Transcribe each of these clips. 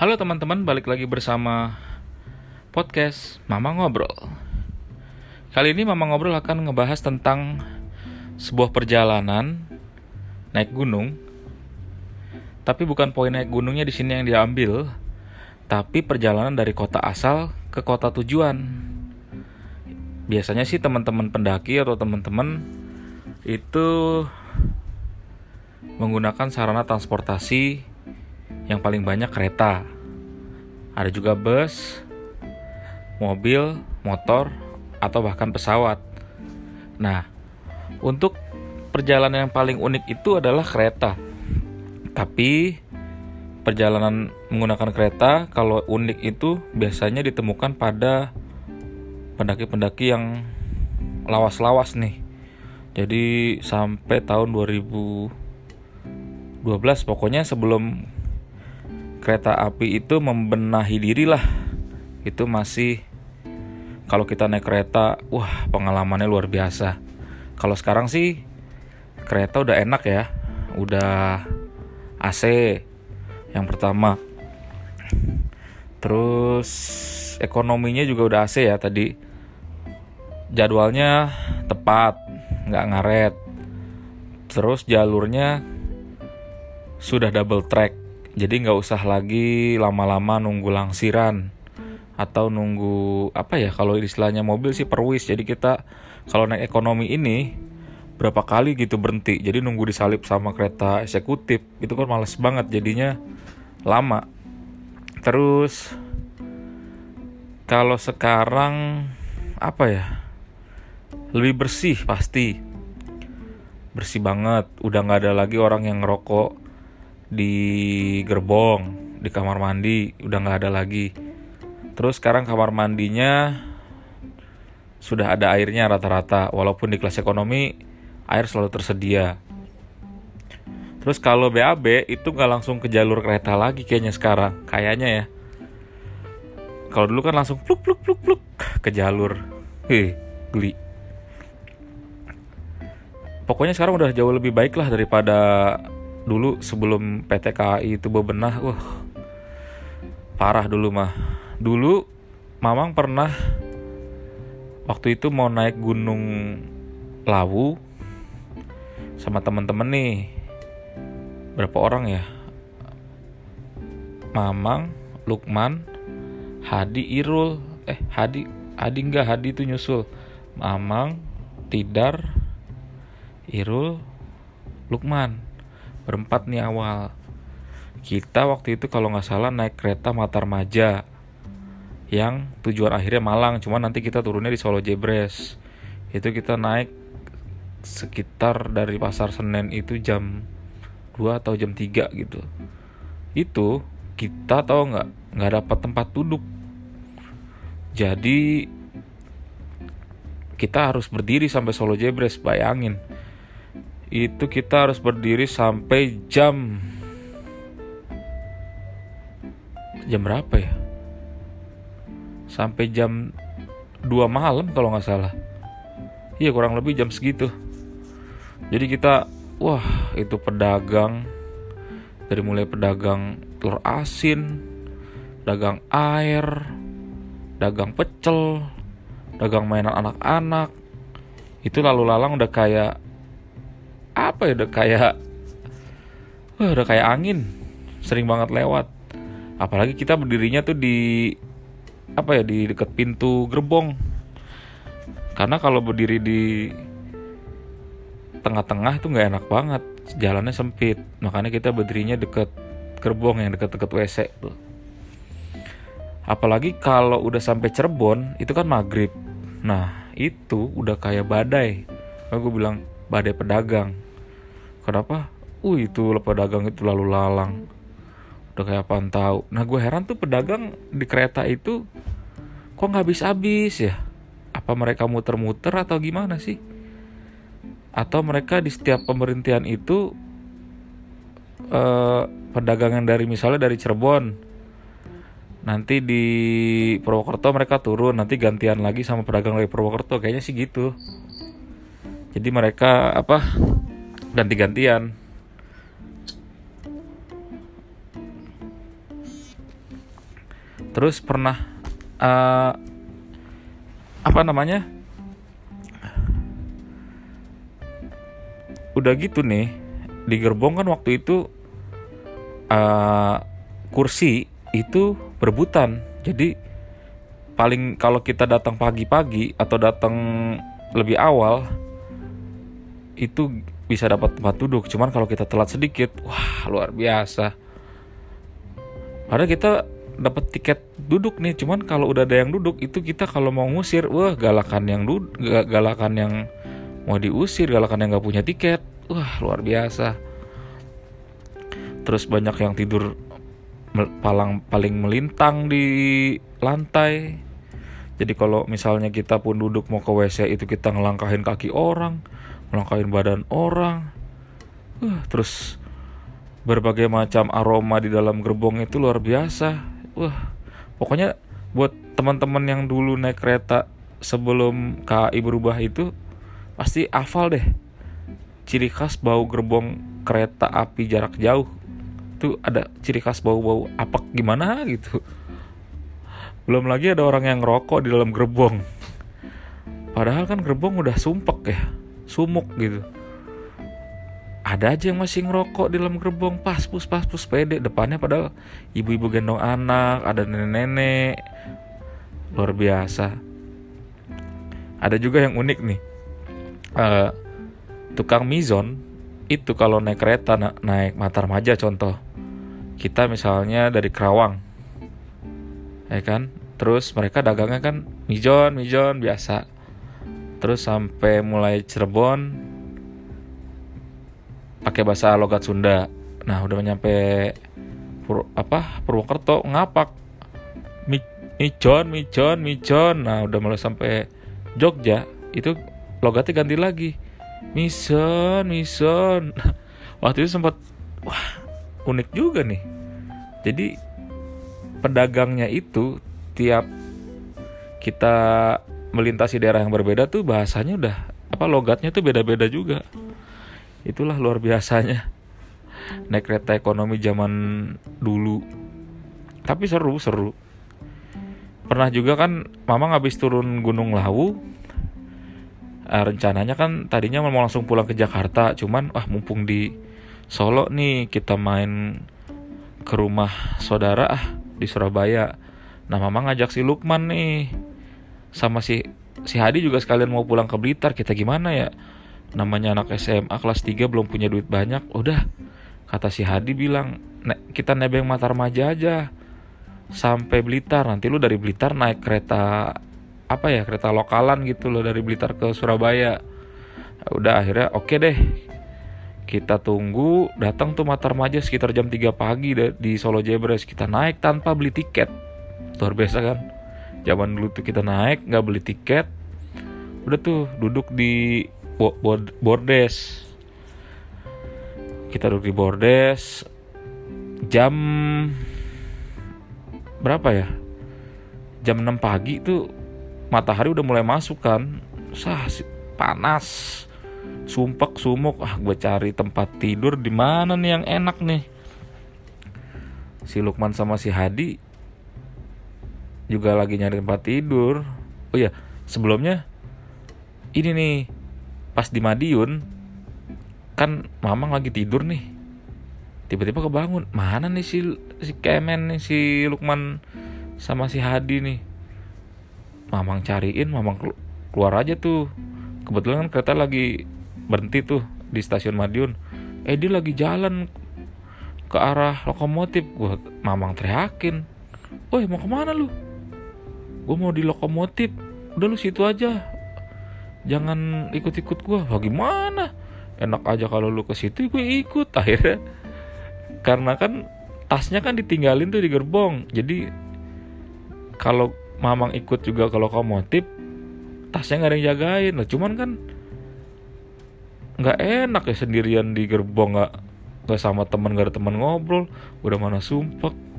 Halo teman-teman, balik lagi bersama podcast Mama Ngobrol. Kali ini Mama Ngobrol akan ngebahas tentang sebuah perjalanan naik gunung. Tapi bukan poin naik gunungnya di sini yang diambil, tapi perjalanan dari kota asal ke kota tujuan. Biasanya sih teman-teman pendaki atau teman-teman itu menggunakan sarana transportasi yang paling banyak kereta. Ada juga bus, mobil, motor, atau bahkan pesawat. Nah, untuk perjalanan yang paling unik itu adalah kereta. Tapi perjalanan menggunakan kereta kalau unik itu biasanya ditemukan pada pendaki-pendaki yang lawas-lawas nih. Jadi sampai tahun 2012 pokoknya sebelum kereta api itu membenahi diri lah itu masih kalau kita naik kereta wah pengalamannya luar biasa. Kalau sekarang sih kereta udah enak ya. Udah AC yang pertama. Terus ekonominya juga udah AC ya tadi. Jadwalnya tepat nggak ngaret. Terus jalurnya sudah double track jadi nggak usah lagi lama-lama nunggu langsiran atau nunggu apa ya kalau istilahnya mobil sih perwis. Jadi kita kalau naik ekonomi ini berapa kali gitu berhenti. Jadi nunggu disalip sama kereta eksekutif itu kan males banget jadinya lama. Terus kalau sekarang apa ya lebih bersih pasti. Bersih banget udah nggak ada lagi orang yang ngerokok di gerbong di kamar mandi udah nggak ada lagi. Terus sekarang kamar mandinya sudah ada airnya rata-rata. Walaupun di kelas ekonomi air selalu tersedia. Terus kalau BAB itu nggak langsung ke jalur kereta lagi kayaknya sekarang. Kayaknya ya. Kalau dulu kan langsung pluk pluk pluk pluk ke jalur. Heh geli. Pokoknya sekarang udah jauh lebih baik lah daripada dulu sebelum PT KAI itu bebenah wah parah dulu mah. Dulu Mamang pernah waktu itu mau naik gunung Lawu sama temen-temen nih. Berapa orang ya? Mamang Lukman Hadi Irul. Eh Hadi Hadi enggak Hadi itu nyusul. Mamang Tidar Irul Lukman berempat nih awal. Kita waktu itu kalau nggak salah naik kereta Matarmaja yang tujuan akhirnya Malang. Cuma nanti kita turunnya di Solo Jebres. Itu kita naik sekitar dari pasar Senen itu jam 2 atau jam 3 gitu. Itu kita tahu nggak? Nggak dapat tempat duduk. Jadi kita harus berdiri sampai Solo Jebres bayangin itu kita harus berdiri sampai jam. Jam berapa ya? Sampai jam 2 malam kalau nggak salah. Iya kurang lebih jam segitu. Jadi kita wah itu pedagang. Dari mulai pedagang telur asin dagang air dagang pecel dagang mainan anak-anak. Itu lalu lalang udah kayak apa ya udah kayak wah, udah kayak angin. Sering banget lewat. Apalagi kita berdirinya tuh di apa ya di dekat pintu gerbong. Karena kalau berdiri di tengah-tengah tuh nggak enak banget. Jalannya sempit. Makanya kita berdirinya deket gerbong yang deket-deket WC tuh. Apalagi kalau udah sampai Cirebon itu kan maghrib. Nah itu udah kayak badai. Aku bilang badai pedagang kenapa? Uh itu pedagang itu lalu lalang. Udah kayak apaan tahu. Nah gue heran tuh pedagang di kereta itu kok nggak habis habis ya? Apa mereka muter-muter atau gimana sih? Atau mereka di setiap pemberhentian itu eh, pedagangan dari misalnya dari Cirebon nanti di Purwokerto mereka turun nanti gantian lagi sama pedagang dari Purwokerto. Kayaknya sih gitu. Jadi mereka apa ganti-gantian terus pernah uh, apa namanya? Udah gitu nih di gerbong kan waktu itu uh, kursi itu berebutan. Jadi paling kalau kita datang pagi-pagi atau datang lebih awal itu bisa dapat tempat duduk. Cuman kalau kita telat sedikit wah luar biasa. Padahal kita dapat tiket duduk nih cuman kalau udah ada yang duduk itu kita kalau mau ngusir wah galakan yang duduk galakan yang mau diusir galakan yang nggak punya tiket wah luar biasa. Terus banyak yang tidur paling paling melintang di lantai. Jadi kalau misalnya kita pun duduk mau ke WC itu kita ngelangkahin kaki orang, ngelangkahin badan orang. Uh, terus berbagai macam aroma di dalam gerbong itu luar biasa. Wah, pokoknya buat teman-teman yang dulu naik kereta sebelum KAI berubah itu pasti hafal deh ciri khas bau gerbong kereta api jarak jauh itu ada ciri khas bau-bau apa gimana gitu belum lagi ada orang yang ngerokok di dalam gerbong. Padahal kan gerbong udah sumpek ya, sumuk gitu. Ada aja yang masih ngerokok di dalam gerbong pas pus pas pus pede depannya padahal ibu-ibu gendong anak, ada nenek-nenek. Luar biasa. Ada juga yang unik nih. Uh, tukang mizon itu kalau naik kereta na naik Matar Maja contoh. Kita misalnya dari Kerawang. Ya kan? terus mereka dagangnya kan mijon mijon biasa terus sampai mulai Cirebon pakai bahasa logat Sunda. Nah udah nyampe Pur, apa Purwokerto ngapak. Mi, mijon mijon mijon. Nah udah mulai sampai Jogja itu logatnya ganti lagi. Mison mison waktu itu sempat wah unik juga nih. Jadi pedagangnya itu setiap kita melintasi daerah yang berbeda tuh bahasanya udah apa logatnya tuh beda-beda juga. Itulah luar biasanya naik kereta ekonomi zaman dulu. Tapi seru seru. Pernah juga kan Mama habis turun Gunung Lawu. Eh, rencananya kan tadinya mau langsung pulang ke Jakarta, cuman ah mumpung di Solo nih kita main ke rumah saudara ah di Surabaya Nah mama ngajak si Lukman nih sama si si Hadi juga sekalian mau pulang ke Blitar. Kita gimana ya? Namanya anak SMA kelas 3 belum punya duit banyak. Udah kata si Hadi bilang kita nebeng Matar Maja aja sampai Blitar. Nanti lu dari Blitar naik kereta apa ya kereta lokalan gitu loh dari Blitar ke Surabaya. Ya udah akhirnya oke okay deh kita tunggu datang tuh Matar Maja sekitar jam 3 pagi di Solo Jebres. Kita naik tanpa beli tiket. Luar biasa kan zaman dulu tuh kita naik nggak beli tiket. Udah tuh duduk di bordes. Kita duduk di bordes. Jam berapa ya? Jam 6 pagi tuh matahari udah mulai masuk kan. Sah panas. Sumpek sumuk. Ah gue cari tempat tidur di mana nih yang enak nih? Si Lukman sama si Hadi juga lagi nyari tempat tidur. Oh ya sebelumnya ini nih pas di Madiun kan mamang lagi tidur nih. Tiba-tiba kebangun mana nih si si Kemen nih si Lukman sama si Hadi nih. Mamang cariin mamang keluar aja tuh. Kebetulan kan kereta lagi berhenti tuh di stasiun Madiun. Eh dia lagi jalan ke arah lokomotif. Gua mamang teriakin. Woi mau ke mana lu gue mau di lokomotif. Udah lu situ aja. Jangan ikut-ikut gue bagaimana enak aja kalau lu ke situ gue ikut. Akhirnya karena kan tasnya kan ditinggalin tuh di gerbong. Jadi kalau mamang ikut juga ke lokomotif tasnya nggak ada yang jagain. Lah cuman kan nggak enak ya sendirian di gerbong nggak sama teman gak ada teman ngobrol. Udah mana sumpah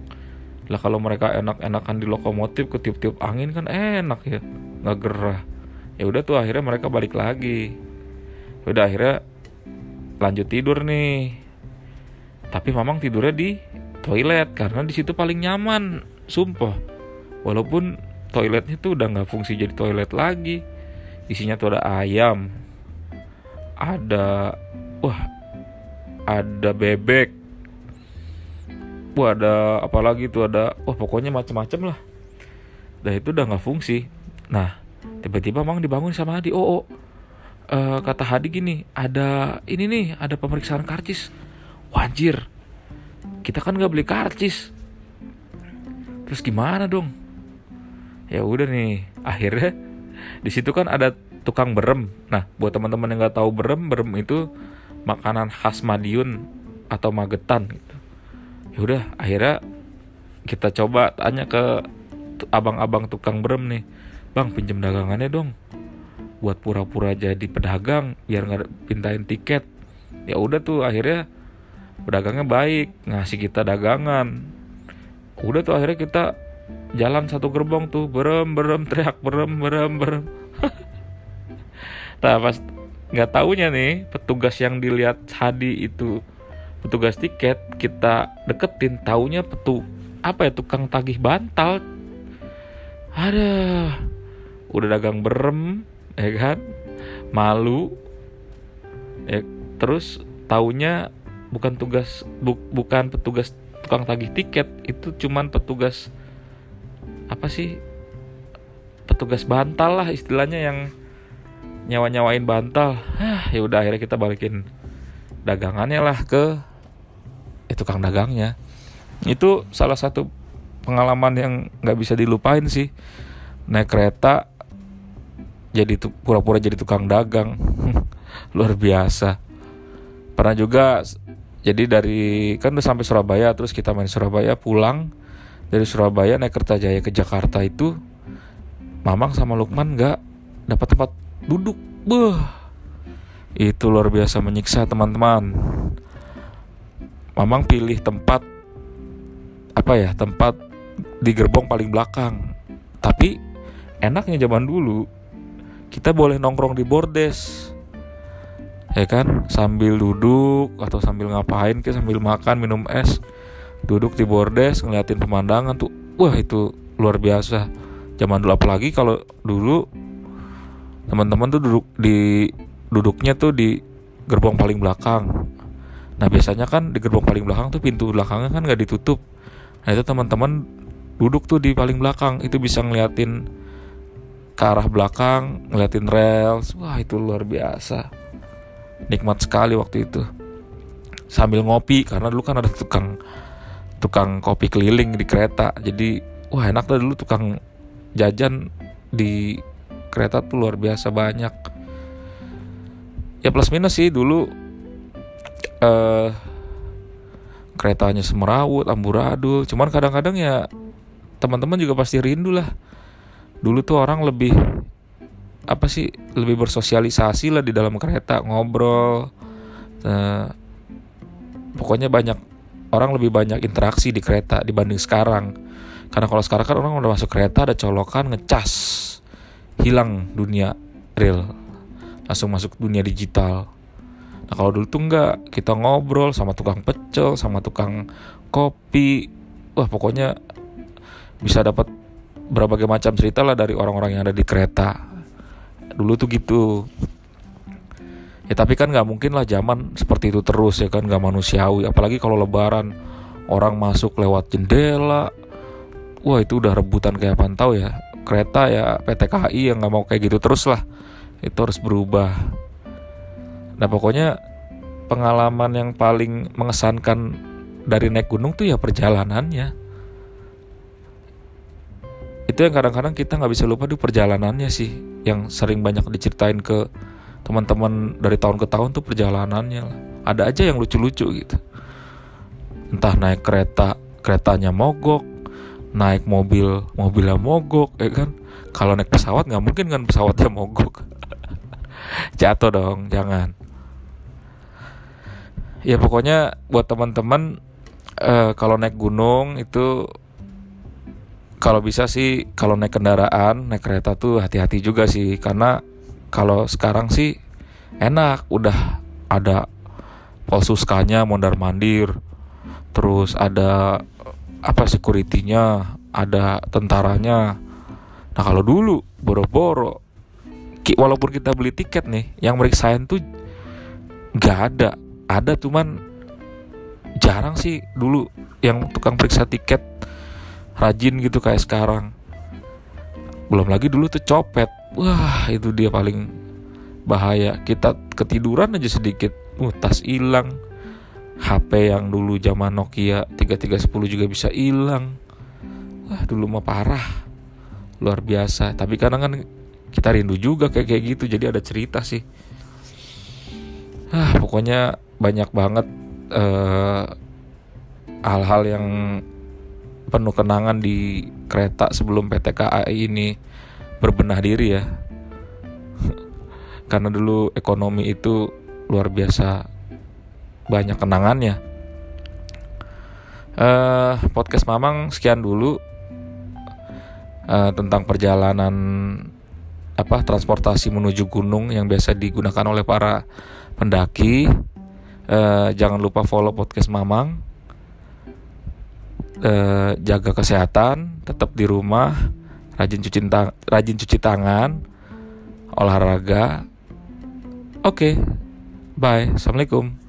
lah kalau mereka enak-enakan di lokomotif ketiup-tiup angin kan enak ya nggak gerah. Ya udah tuh akhirnya mereka balik lagi. Udah akhirnya lanjut tidur nih. Tapi mamang tidurnya di toilet karena di situ paling nyaman sumpah. Walaupun toiletnya tuh udah nggak fungsi jadi toilet lagi isinya tuh ada ayam ada wah ada bebek wah ada apalagi tuh? Ada wah pokoknya macam-macam lah. Dan itu udah nggak fungsi. Nah tiba-tiba mang dibangun sama Hadi. Oh, oh. Uh, kata Hadi gini ada ini nih ada pemeriksaan karcis. Wajir kita kan nggak beli karcis. Terus gimana dong? Ya udah nih akhirnya di situ kan ada tukang berem. Nah buat teman-teman yang nggak tahu berem berem itu makanan khas Madiun atau Magetan. gitu ya udah akhirnya kita coba tanya ke abang-abang tukang berem nih bang pinjam dagangannya dong buat pura-pura jadi pedagang biar nggak pintain tiket. Ya udah tuh akhirnya pedagangnya baik ngasih kita dagangan. Udah tuh akhirnya kita jalan satu gerbong tuh berem berem teriak berem berem berem nah pas nggak taunya nih petugas yang dilihat Hadi itu petugas tiket kita deketin taunya petu apa ya tukang tagih bantal. Ada udah dagang berem ya kan? Malu ya. Terus taunya bukan tugas bu, bukan petugas tukang tagih tiket itu cuman petugas apa sih? Petugas bantal lah istilahnya yang nyawa nyawain bantal ya udah akhirnya kita balikin dagangannya lah ke eh, tukang dagangnya. Itu salah satu pengalaman yang nggak bisa dilupain sih. Naik kereta jadi pura-pura jadi tukang dagang. Luar biasa. Pernah juga jadi dari kan udah sampai Surabaya terus kita main Surabaya pulang dari Surabaya naik Kertajaya ke Jakarta itu Mamang sama Lukman nggak dapat tempat duduk. Beuh. itu luar biasa menyiksa teman-teman Mamang pilih tempat apa ya tempat di gerbong paling belakang. Tapi enaknya zaman dulu kita boleh nongkrong di bordes ya kan? Sambil duduk atau sambil ngapain ke sambil makan minum es. Duduk di bordes ngeliatin pemandangan tuh wah itu luar biasa. Zaman dulu apalagi kalau dulu teman-teman tuh duduk di duduknya tuh di gerbong paling belakang nah biasanya kan di gerbong paling belakang tuh pintu belakangnya kan nggak ditutup. Nah itu teman-teman duduk tuh di paling belakang. Itu bisa ngeliatin ke arah belakang ngeliatin rel wah itu luar biasa. Nikmat sekali waktu itu. Sambil ngopi karena dulu kan ada tukang tukang kopi keliling di kereta. Jadi wah enak dah dulu tukang jajan di kereta tuh luar biasa banyak. Ya plus minus sih dulu uh, keretanya semerawut amburadul. Cuman kadang-kadang ya teman-teman juga pasti rindu lah. Dulu tuh orang lebih apa sih lebih bersosialisasi lah di dalam kereta ngobrol. Uh, pokoknya banyak orang lebih banyak interaksi di kereta dibanding sekarang. Karena kalau sekarang kan orang udah masuk kereta ada colokan ngecas. Hilang dunia real. Langsung masuk dunia digital nah kalau dulu tuh enggak kita ngobrol sama tukang pecel sama tukang kopi. Wah pokoknya bisa dapat berbagai macam cerita lah dari orang-orang yang ada di kereta. Dulu tuh gitu. Ya tapi kan nggak mungkin lah zaman seperti itu terus ya kan? Nggak manusiawi. Apalagi kalau lebaran orang masuk lewat jendela. Wah itu udah rebutan kayak pantau ya. Kereta ya PT KAI yang nggak mau kayak gitu terus lah. Itu harus berubah nah pokoknya pengalaman yang paling mengesankan dari naik gunung tuh ya perjalanannya. Itu yang kadang-kadang kita nggak bisa lupa di perjalanannya sih yang sering banyak diceritain ke teman-teman dari tahun ke tahun tuh perjalanannya ada aja yang lucu-lucu gitu. Entah naik kereta keretanya mogok naik mobil mobilnya mogok ya kan? Kalau naik pesawat nggak mungkin kan pesawatnya mogok. Jatuh dong jangan ya pokoknya buat teman-teman uh, kalau naik gunung itu kalau bisa sih kalau naik kendaraan naik kereta tuh hati-hati juga sih. Karena kalau sekarang sih enak. Udah ada polsuskanya mondar mandir terus ada apa securitynya ada tentaranya. Nah kalau dulu boro-boro. Walaupun kita beli tiket nih yang meriksain tuh nggak ada ada cuman jarang sih dulu yang tukang periksa tiket rajin gitu kayak sekarang. Belum lagi dulu tuh copet. Wah itu dia paling bahaya. Kita ketiduran aja sedikit uh tas hilang HP yang dulu zaman Nokia 3310 juga bisa hilang. Wah dulu mah parah. Luar biasa. Tapi kadang kan kita rindu juga kayak kayak gitu. Jadi ada cerita sih ah pokoknya banyak banget eh, hal-hal yang penuh kenangan di kereta sebelum PT KAI ini berbenah diri ya. Karena dulu ekonomi itu luar biasa banyak kenangannya. Uh, podcast Mamang sekian dulu uh, tentang perjalanan apa transportasi menuju gunung yang biasa digunakan oleh para pendaki uh, jangan lupa follow podcast Mamang uh, jaga kesehatan tetap di rumah rajin cuci rajin cuci tangan olahraga Oke, okay. bye. Assalamualaikum.